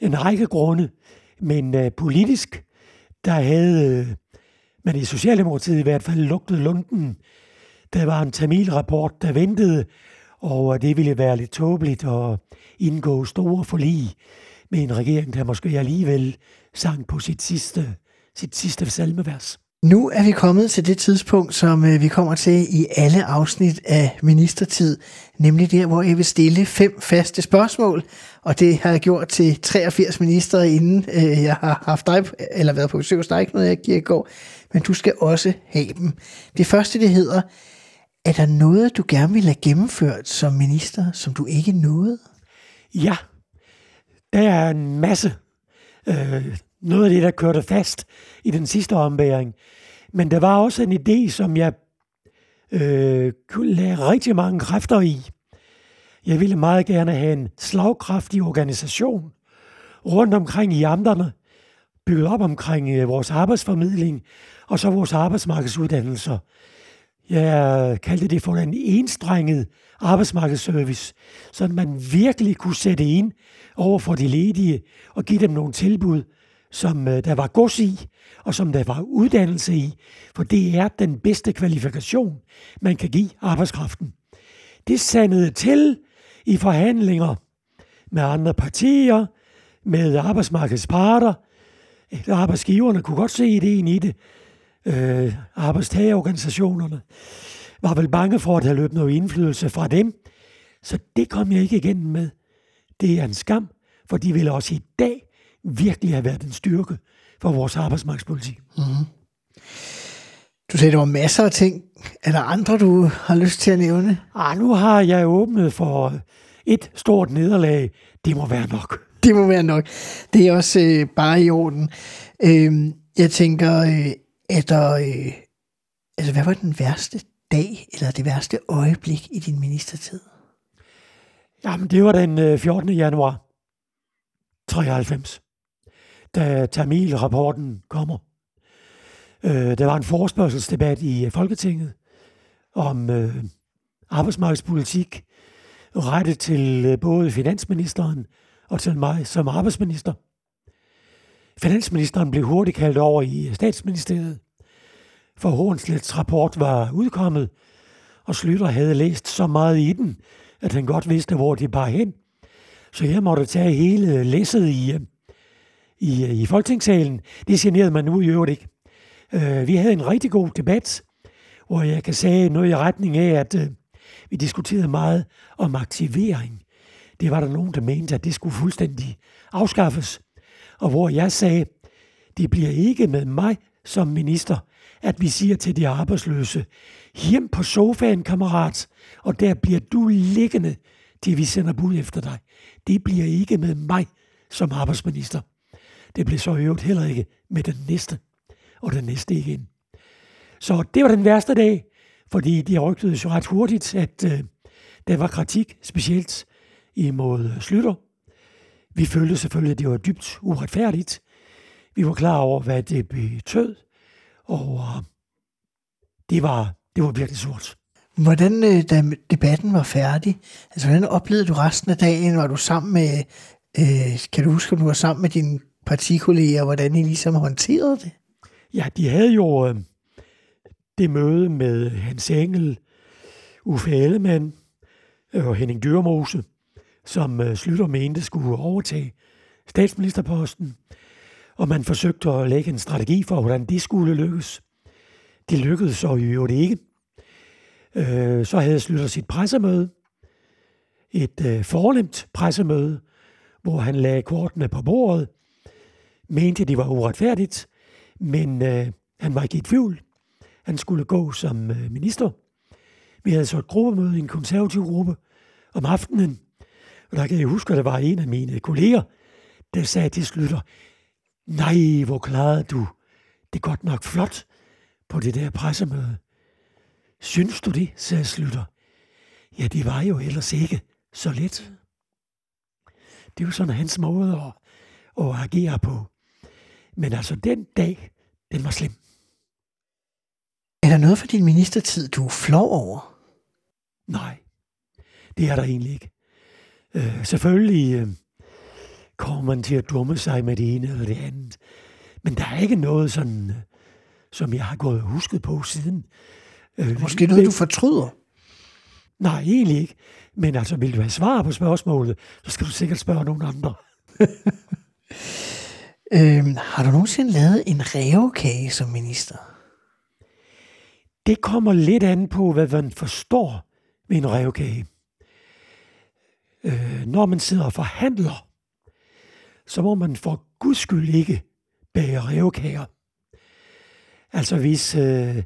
en række grunde. Men øh, politisk, der havde øh, man i Socialdemokratiet i hvert fald lugtet lunden. Der var en Tamil-rapport, der ventede, og øh, det ville være lidt tåbeligt at indgå store forlig med en regering, der måske alligevel sang på sit sidste, sit sidste salmevers. Nu er vi kommet til det tidspunkt, som øh, vi kommer til i alle afsnit af Ministertid, nemlig der, hvor jeg vil stille fem faste spørgsmål, og det har jeg gjort til 83 minister, inden øh, jeg har haft dig, eller været på besøg hos dig, noget jeg giver i går, men du skal også have dem. Det første, det hedder, er der noget, du gerne vil have gennemført som minister, som du ikke nåede? Ja, der er en masse. Øh, noget af det, der kørte fast i den sidste ombæring. Men der var også en idé, som jeg øh, kunne lære rigtig mange kræfter i. Jeg ville meget gerne have en slagkraftig organisation rundt omkring i amterne, bygget op omkring øh, vores arbejdsformidling og så vores arbejdsmarkedsuddannelser. Jeg kaldte det for en enstrenget arbejdsmarkedsservice, så man virkelig kunne sætte ind over for de ledige og give dem nogle tilbud, som øh, der var gods i, og som der var uddannelse i, for det er den bedste kvalifikation, man kan give arbejdskraften. Det sandede til i forhandlinger med andre partier, med arbejdsmarkedets parter. Arbejdsgiverne kunne godt se ideen i det. Øh, arbejdstagerorganisationerne var vel bange for at have løbet noget indflydelse fra dem, så det kom jeg ikke igen med. Det er en skam, for de ville også i dag virkelig have været en styrke for vores arbejdsmarkedspolitik. Mm-hmm. Du sagde, der var masser af ting. Er der andre, du har lyst til at nævne? Ah, nu har jeg åbnet for et stort nederlag. Det må være nok. Det må være nok. Det er også øh, bare i orden. Øh, jeg tænker, øh, er der, øh, altså, hvad var den værste dag, eller det værste øjeblik i din ministertid? Jamen, det var den øh, 14. Januar 93 da Tamil-rapporten kommer. Øh, der var en forespørgselsdebat i øh, Folketinget om øh, arbejdsmarkedspolitik, rettet til øh, både finansministeren og til mig som arbejdsminister. Finansministeren blev hurtigt kaldt over i statsministeriet, for Hornslets rapport var udkommet, og Slytter havde læst så meget i den, at han godt vidste, hvor de bar hen. Så jeg måtte tage hele læsset i, i, i Folketingssalen. Det generede man nu i øvrigt ikke. Øh, vi havde en rigtig god debat, hvor jeg kan sige noget i retning af, at øh, vi diskuterede meget om aktivering. Det var der nogen, der mente, at det skulle fuldstændig afskaffes. Og hvor jeg sagde, det bliver ikke med mig som minister, at vi siger til de arbejdsløse, hjem på sofaen, kammerat, og der bliver du liggende, til vi sender bud efter dig. Det bliver ikke med mig som arbejdsminister. Det blev så øvet heller ikke med den næste, og den næste igen. Så det var den værste dag, fordi de rygtede så ret hurtigt, at øh, der var kritik, specielt imod øh, Slytter. Vi følte selvfølgelig, at det var dybt uretfærdigt. Vi var klar over, hvad det betød, og øh, det, var, det var virkelig sort. Hvordan, øh, da debatten var færdig, altså hvordan oplevede du resten af dagen? Var du sammen med, øh, kan du huske, at du var sammen med din partikolleger, hvordan I ligesom håndterede det? Ja, de havde jo øh, det møde med Hans Engel, Uffe Ellemann øh, og Henning Dyrmose, som øh, Slytter mente skulle overtage statsministerposten, og man forsøgte at lægge en strategi for, hvordan det skulle lykkes. Det lykkedes så i det ikke. Øh, så havde Slytter sit pressemøde. et øh, fornemt pressemøde, hvor han lagde kortene på bordet, mente, det var uretfærdigt, men øh, han var ikke i tvivl. Han skulle gå som øh, minister. Vi havde så et gruppemøde i en konservativ gruppe om aftenen, og der kan jeg huske, at der var en af mine kolleger, der sagde til Slytter, nej, hvor klarede du det er godt nok flot på det der pressemøde. Synes du det, sagde Slytter. Ja, det var jo ellers ikke så let. Det er jo sådan hans måde at, at agere på. Men altså, den dag, den var slem. Er der noget for din ministertid, du er flov over? Nej, det er der egentlig ikke. Øh, selvfølgelig øh, kommer man til at dumme sig med det ene eller det andet. Men der er ikke noget sådan, som jeg har gået og husket på siden. Øh, Måske noget, du fortryder? Nej, egentlig ikke. Men altså, vil du have svar på spørgsmålet, så skal du sikkert spørge nogen andre. øhm, har du nogensinde lavet en revkage som minister? Det kommer lidt an på, hvad man forstår ved en revkage. Øh, når man sidder og forhandler, så må man for guds skyld ikke bage revkager. Altså hvis øh,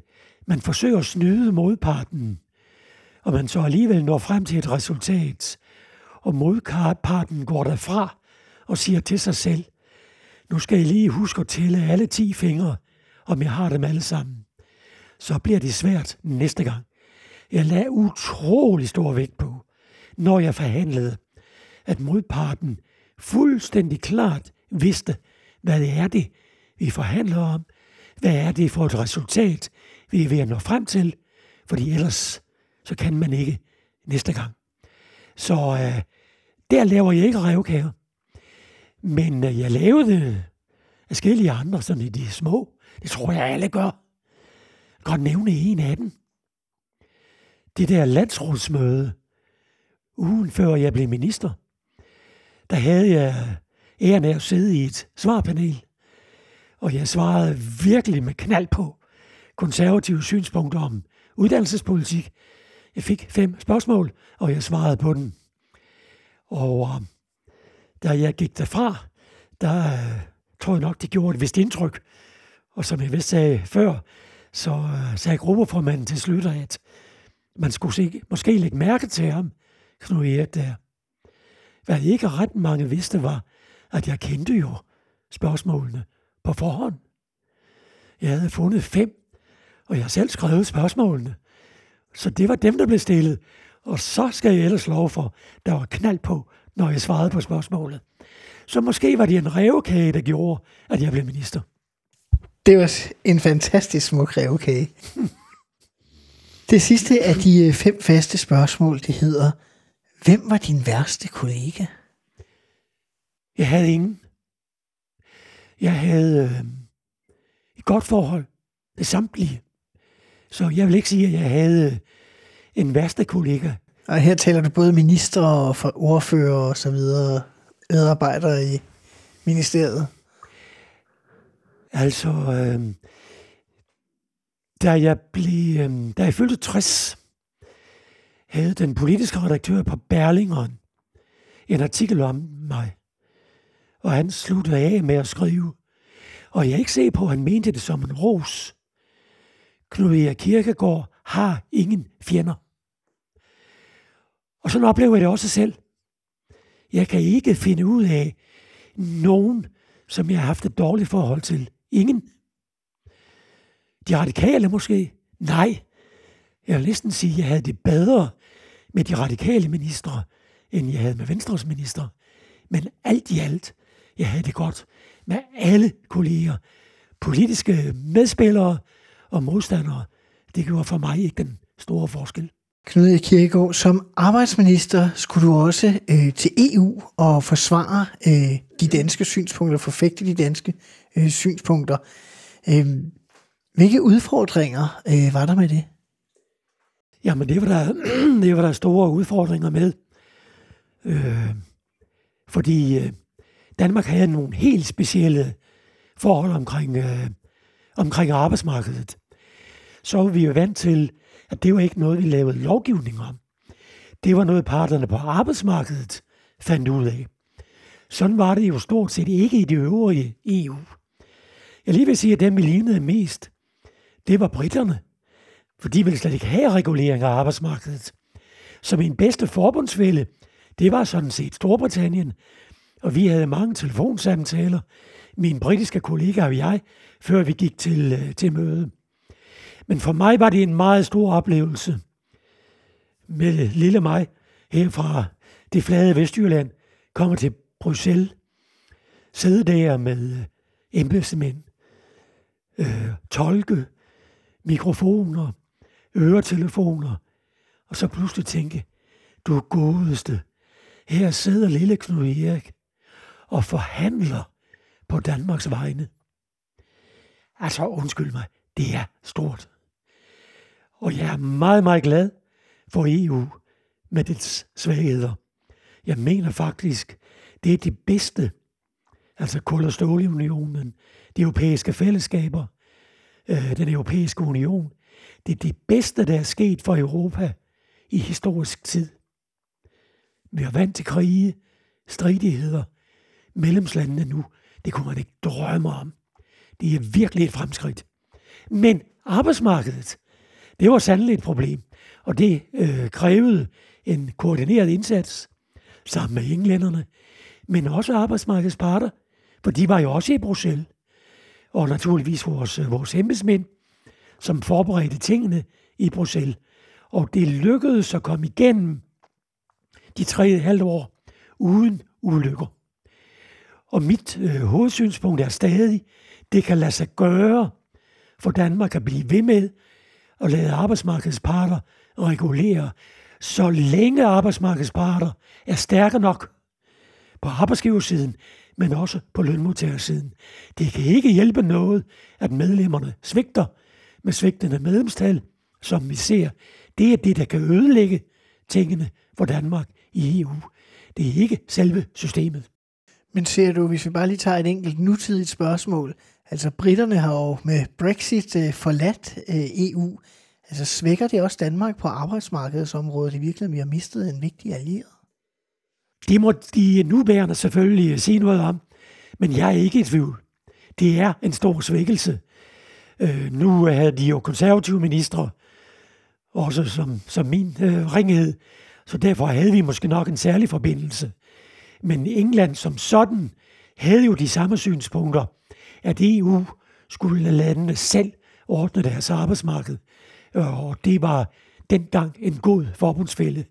man forsøger at snyde modparten, og man så alligevel når frem til et resultat, og modparten går derfra og siger til sig selv, nu skal jeg lige huske at tælle alle 10 fingre, om jeg har dem alle sammen. Så bliver det svært næste gang. Jeg lagde utrolig stor vægt på, når jeg forhandlede, at modparten fuldstændig klart vidste, hvad det er det, vi forhandler om, hvad er det for et resultat, vi er ved at nå frem til, fordi ellers så kan man ikke næste gang. Så øh, der laver jeg ikke revkager. Men øh, jeg lavede forskellige andre, sådan i de små. Det tror jeg alle gør. Jeg kan godt nævne en af dem. Det der landsrådsmøde, ugen før jeg blev minister, der havde jeg æren af at sidde i et svarpanel. Og jeg svarede virkelig med knald på konservative synspunkter om uddannelsespolitik. Jeg fik fem spørgsmål, og jeg svarede på den. Og øh, da jeg gik derfra, der øh, tror jeg nok, det gjorde et vist indtryk. Og som jeg vist sagde før, så øh, sagde gruppeformanden til slut, at man skulle se, måske lægge mærke til ham, Knud Erik der. Hvad ikke ret mange vidste var, at jeg kendte jo spørgsmålene på forhånd. Jeg havde fundet fem, og jeg selv skrevet spørgsmålene. Så det var dem, der blev stillet. Og så skal jeg ellers lov for, der var knald på, når jeg svarede på spørgsmålet. Så måske var det en revkage, der gjorde, at jeg blev minister. Det var en fantastisk smuk revkage. det sidste af de øh, fem faste spørgsmål, det hedder, hvem var din værste kollega? Jeg havde ingen. Jeg havde øh, et godt forhold til samtlige. Så jeg vil ikke sige, at jeg havde en værste kollega. Og her taler du både minister og ordfører og så videre, medarbejdere i ministeriet. Altså, øh, da jeg blev, øh, da jeg fyldte 60, havde den politiske redaktør på Berlingeren en artikel om mig. Og han sluttede af med at skrive, og jeg er ikke se på, at han mente det som en ros. Knud Erik Kirkegaard har ingen fjender. Og sådan oplever jeg det også selv. Jeg kan ikke finde ud af nogen, som jeg har haft et dårligt forhold til. Ingen. De radikale måske? Nej. Jeg vil næsten sige, at jeg havde det bedre med de radikale ministre, end jeg havde med Venstres minister. Men alt i alt, jeg havde det godt med alle kolleger, politiske medspillere og modstandere. Det gjorde for mig ikke den store forskel. Knud e. Kirkegaard, som arbejdsminister skulle du også øh, til EU og forsvare øh, de danske synspunkter, forfægte de danske øh, synspunkter. Øh, hvilke udfordringer øh, var der med det? Jamen, det var der, det var der store udfordringer med. Øh, fordi øh, Danmark havde nogle helt specielle forhold omkring, øh, omkring arbejdsmarkedet. Så var vi jo vant til, at det var ikke noget, vi lavede lovgivning om. det var noget parterne på arbejdsmarkedet fandt ud af. Sådan var det jo stort set ikke i det øvrige EU. Jeg lige vil sige, at dem, vi lignede mest, det var britterne. For de ville slet ikke have regulering af arbejdsmarkedet. Så min bedste forbundsfælde, det var sådan set Storbritannien. Og vi havde mange telefonsamtaler, min britiske kollega og jeg, før vi gik til, øh, til møde. Men for mig var det en meget stor oplevelse med lille mig her fra det flade Vestjylland, kommer til Bruxelles, sidde der med øh, embedsmænd, øh, tolke, mikrofoner, øretelefoner, og så pludselig tænke, du godeste, her sidder lille Knud Erik og forhandler på Danmarks vegne. Altså, undskyld mig, det er stort. Og jeg er meget, meget glad for EU med dets svagheder. Jeg mener faktisk, det er det bedste, altså kul- og stålunionen, de europæiske fællesskaber, øh, den europæiske union, det er det bedste, der er sket for Europa i historisk tid. Vi er vant til krige, stridigheder, medlemslandene nu. Det kunne man ikke drømme om. Det er virkelig et fremskridt. Men arbejdsmarkedet, det var sandelig et problem, og det øh, krævede en koordineret indsats sammen med englænderne, men også arbejdsmarkedets parter, for de var jo også i Bruxelles. Og naturligvis vores, øh, vores embedsmænd, som forberedte tingene i Bruxelles. Og det lykkedes at komme igennem de tre halvt år uden ulykker. Og mit øh, hovedsynspunkt er stadig, det kan lade sig gøre for Danmark at blive ved med at lade arbejdsmarkedets parter regulere, så længe arbejdsmarkedets parter er stærke nok på arbejdsgiversiden, men også på lønmodtagersiden. Det kan ikke hjælpe noget, at medlemmerne svigter med svigtende medlemstal, som vi ser. Det er det, der kan ødelægge tingene for Danmark i EU. Det er ikke selve systemet. Men ser du, hvis vi bare lige tager et enkelt nutidigt spørgsmål, altså britterne har jo med Brexit øh, forladt øh, EU, altså svækker det også Danmark på arbejdsmarkedsområdet i virkeligheden, vi har mistet en vigtig allieret? Det må de nuværende selvfølgelig sige noget om, men jeg er ikke i tvivl. Det er en stor svækkelse. Øh, nu havde de jo konservative ministre, også som, som min øh, ringhed, så derfor havde vi måske nok en særlig forbindelse. Men England som sådan havde jo de samme synspunkter, at EU skulle lade landene selv ordne deres arbejdsmarked. Og det var dengang en god forbundsfælde,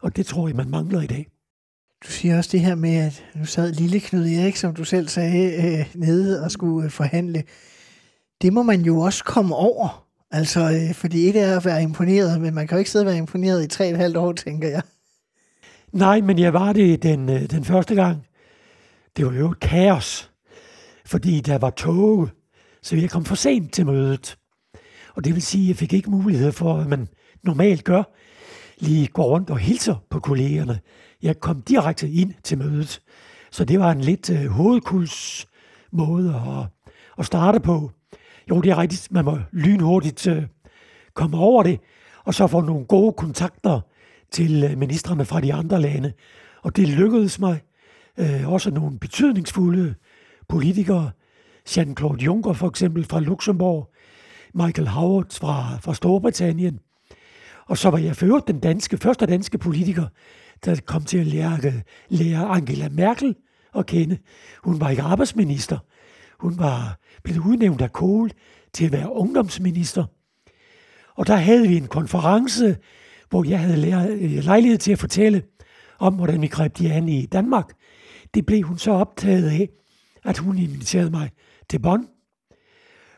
og det tror jeg, man mangler i dag. Du siger også det her med, at nu sad lille Knud Erik, som du selv sagde, øh, nede og skulle øh, forhandle. Det må man jo også komme over. Altså, øh, fordi et er at være imponeret, men man kan jo ikke sidde og være imponeret i tre og et halvt år, tænker jeg. Nej, men jeg var det den, øh, den første gang. Det var jo et kaos, fordi der var tog, så jeg kom for sent til mødet. Og det vil sige, at jeg fik ikke mulighed for, hvad man normalt gør, lige gå rundt og hilser på kollegerne. Jeg kom direkte ind til mødet, så det var en lidt øh, hovedkuls måde at, at starte på. Jo, det er rigtigt, man må lynhurtigt øh, komme over det, og så få nogle gode kontakter til øh, ministerne fra de andre lande. Og det lykkedes mig. Øh, også nogle betydningsfulde politikere, Jean-Claude Juncker for eksempel fra Luxembourg, Michael Howard fra, fra Storbritannien. Og så var jeg for den danske, første danske politiker, der kom til at lære, lære Angela Merkel at kende. Hun var ikke arbejdsminister. Hun var blevet udnævnt af Kohl til at være ungdomsminister. Og der havde vi en konference, hvor jeg havde øh, lejlighed til at fortælle om, hvordan vi greb de an i Danmark. Det blev hun så optaget af, at hun inviterede mig til Bonn.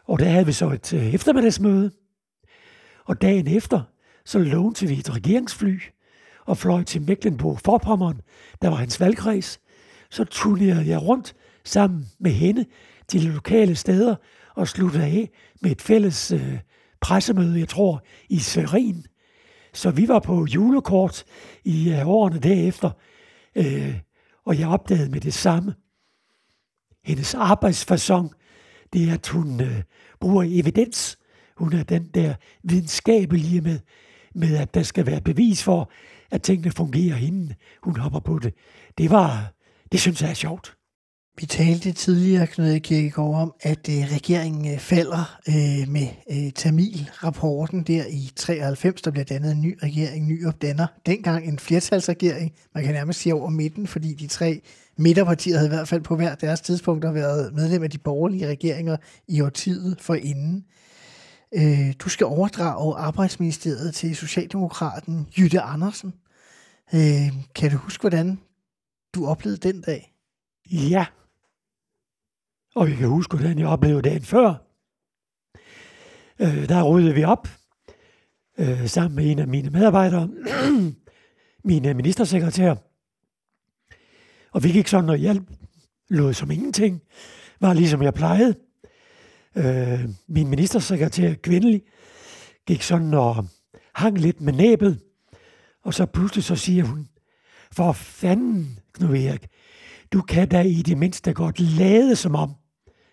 Og der havde vi så et øh, eftermiddagsmøde. Og dagen efter, så lånte vi et regeringsfly og fløj til Mecklenburg-Vorpommern, der var hans valgkreds. Så turnerede jeg rundt sammen med hende de lokale steder og sluttede af med et fælles øh, pressemøde, jeg tror, i Sverin. Så vi var på julekort i øh, årene derefter, øh, og jeg opdagede med det samme. Hendes arbejdsfasong, det er, at hun øh, bruger evidens. Hun er den der videnskabelige med, med, at der skal være bevis for, at tingene fungerer, inden hun hopper på det. Det var, det synes jeg er sjovt. Vi talte tidligere, Knud Kirkegaard, om, at øh, regeringen øh, falder øh, med øh, Tamil-rapporten der i 93. Der bliver dannet en ny regering, ny opdanner. Dengang en flertalsregering, man kan nærmest sige over midten, fordi de tre midterpartier havde i hvert fald på hver deres tidspunkt været medlem af de borgerlige regeringer i årtiet for inden. Øh, du skal overdrage arbejdsministeriet til Socialdemokraten Jytte Andersen. Øh, kan du huske, hvordan du oplevede den dag? Ja. Og jeg kan huske, hvordan jeg oplevede dagen før. Øh, der ryddede vi op øh, sammen med en af mine medarbejdere, mine øh, ministersekretær. Og vi gik sådan og hjalp, lod som ingenting, var ligesom jeg plejede. Øh, min ministersekretær, kvindelig, gik sådan og hang lidt med næbet, og så pludselig så siger hun, for fanden, Knud Erik, du kan da i det mindste godt lade som om,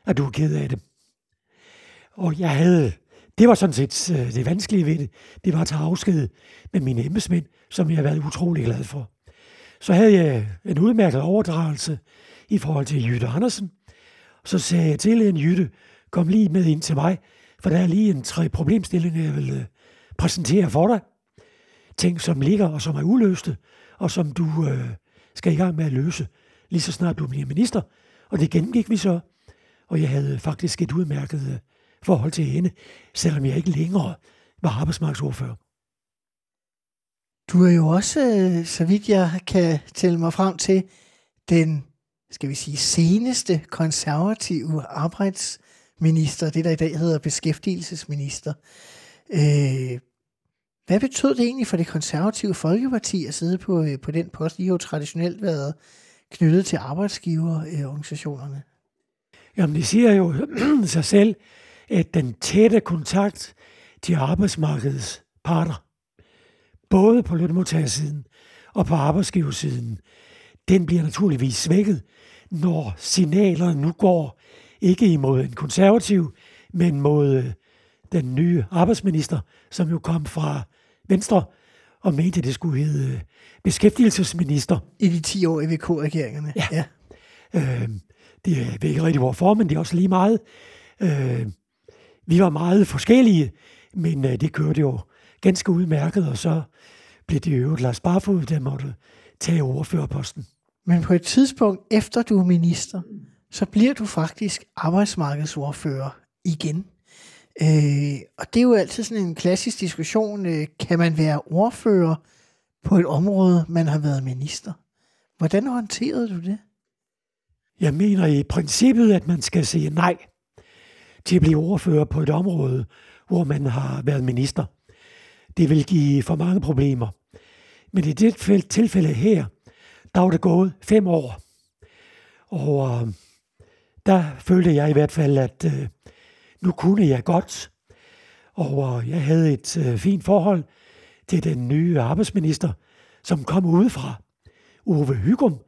at du er ked af det. Og jeg havde, det var sådan set øh, det vanskelige ved det, det var at tage afsked med mine embedsmænd, som jeg har været utrolig glad for. Så havde jeg en udmærket overdragelse i forhold til Jytte Andersen. Så sagde jeg til en Jytte, kom lige med ind til mig, for der er lige en tre problemstillinger, jeg vil øh, præsentere for dig. Ting, som ligger og som er uløste, og som du øh, skal i gang med at løse, lige så snart du bliver minister. Og det gennemgik vi så, og jeg havde faktisk et udmærket øh, forhold til hende, selvom jeg ikke længere var arbejdsmarkedsordfører. Du er jo også, øh, så vidt jeg kan tælle mig frem til, den, skal vi sige, seneste konservative arbejdsminister, det der i dag hedder beskæftigelsesminister. Øh, hvad betød det egentlig for det konservative Folkeparti at sidde på, øh, på den post? I har jo traditionelt været knyttet til arbejdsgiverorganisationerne. Jamen, det siger jo sig selv, at den tætte kontakt til arbejdsmarkedets parter, både på lønmodtagersiden og på arbejdsgiversiden, den bliver naturligvis svækket, når signalerne nu går ikke imod en konservativ, men mod øh, den nye arbejdsminister, som jo kom fra Venstre og mente, at det skulle hedde øh, beskæftigelsesminister. I de 10 år i VK-regeringerne. Ja. ja. Øh, det øh, ved ikke rigtig hvorfor, men det er også lige meget. Øh, vi var meget forskellige, men øh, det kørte jo ganske udmærket, og så blev det øvrigt Lars Barfod, der måtte tage overførerposten. Men på et tidspunkt, efter du er minister, så bliver du faktisk arbejdsmarkedsordfører igen. Øh, og det er jo altid sådan en klassisk diskussion. Øh, kan man være ordfører på et område, man har været minister? Hvordan håndterede du det? Jeg mener i princippet, at man skal sige nej til at blive ordfører på et område, hvor man har været minister. Det vil give for mange problemer. Men i det tilfælde her, der var det gået fem år. Og øh, der følte jeg i hvert fald, at øh, nu kunne jeg godt. Og øh, jeg havde et øh, fint forhold til den nye arbejdsminister, som kom udefra, Ove Hygum,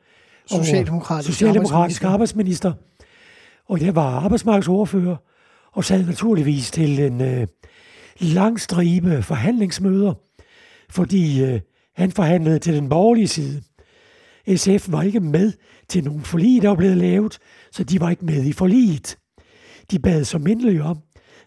Socialdemokratisk, Socialdemokratisk arbejdsminister. Og jeg var arbejdsmarkedsordfører, og sad naturligvis til en øh, lang stribe forhandlingsmøder, fordi øh, han forhandlede til den borgerlige side. SF var ikke med til nogen forlig, der var blevet lavet, så de var ikke med i forliget. De bad så mindelig om,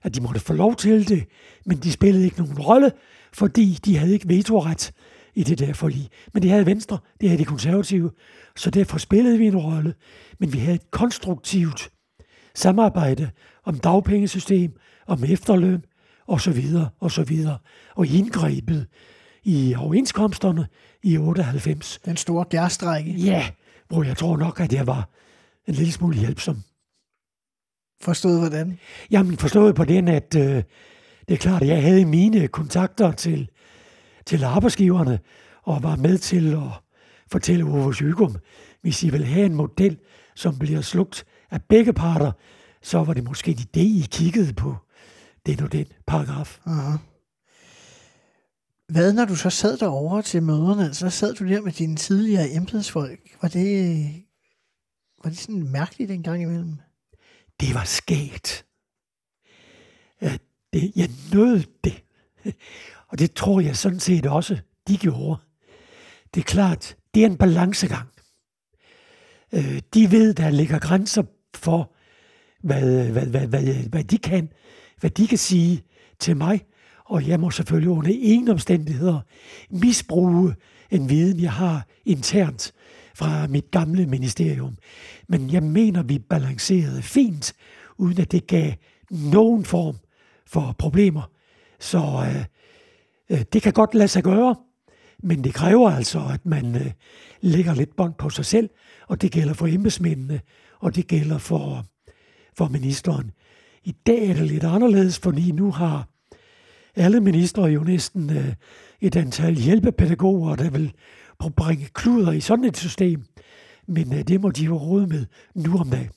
at de måtte få lov til det, men de spillede ikke nogen rolle, fordi de havde ikke vetoret i det der forlig. Men det havde Venstre, det havde de konservative, så derfor spillede vi en rolle. Men vi havde et konstruktivt samarbejde om dagpengesystem, om efterløn, og så videre, og så videre. Og indgrebet i overenskomsterne i 98. Den store gærstrække. Ja, hvor jeg tror nok, at jeg var en lille smule hjælpsom. Forstået hvordan? Jamen forstået på den, at øh, det er klart, at jeg havde mine kontakter til, til arbejdsgiverne, og var med til at fortælle Ove Sygum, hvis I vil have en model, som bliver slugt af begge parter, så var det måske en idé, I kiggede på den og den paragraf. Aha. Hvad, når du så sad derovre til møderne, så sad du der med dine tidligere embedsfolk. Var det, var det sådan mærkeligt en gang imellem? Det var skægt. Ja, det, jeg nød det. Og det tror jeg sådan set også, de gjorde. det er klart, det er en balancegang. Øh, de ved, der ligger grænser for, hvad, hvad, hvad, hvad, hvad de kan, hvad de kan sige til mig, og jeg må selvfølgelig under ingen omstændigheder misbruge en viden, jeg har internt fra mit gamle ministerium. Men jeg mener, vi balancerede fint, uden at det gav nogen form for problemer. Så øh, øh, Øh, det kan godt lade sig gøre, men det kræver altså, at man øh, lægger lidt bånd på sig selv, og det gælder for embedsmændene, og det gælder for, for ministeren. I dag er det lidt anderledes, fordi nu har alle ministre jo næsten øh, et antal hjælpepædagoger, der vil bringe kluder i sådan et system. Men øh, det må de jo råde med nu om dagen.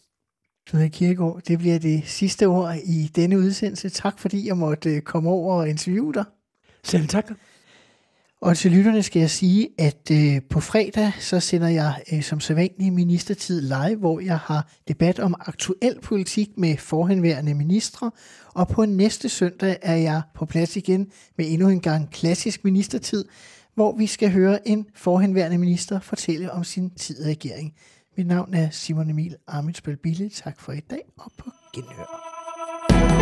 Knud Kirkegaard, det bliver det sidste ord i denne udsendelse. Tak fordi jeg måtte øh, komme over og interviewe dig. Selv tak. Og til lytterne skal jeg sige, at øh, på fredag så sender jeg øh, som sædvanlig ministertid live, hvor jeg har debat om aktuel politik med forhenværende ministre. Og på næste søndag er jeg på plads igen med endnu en gang klassisk ministertid, hvor vi skal høre en forhenværende minister fortælle om sin tid i regering. Mit navn er Simon Emil Amitsbøl Bille. Tak for i dag og på genhør.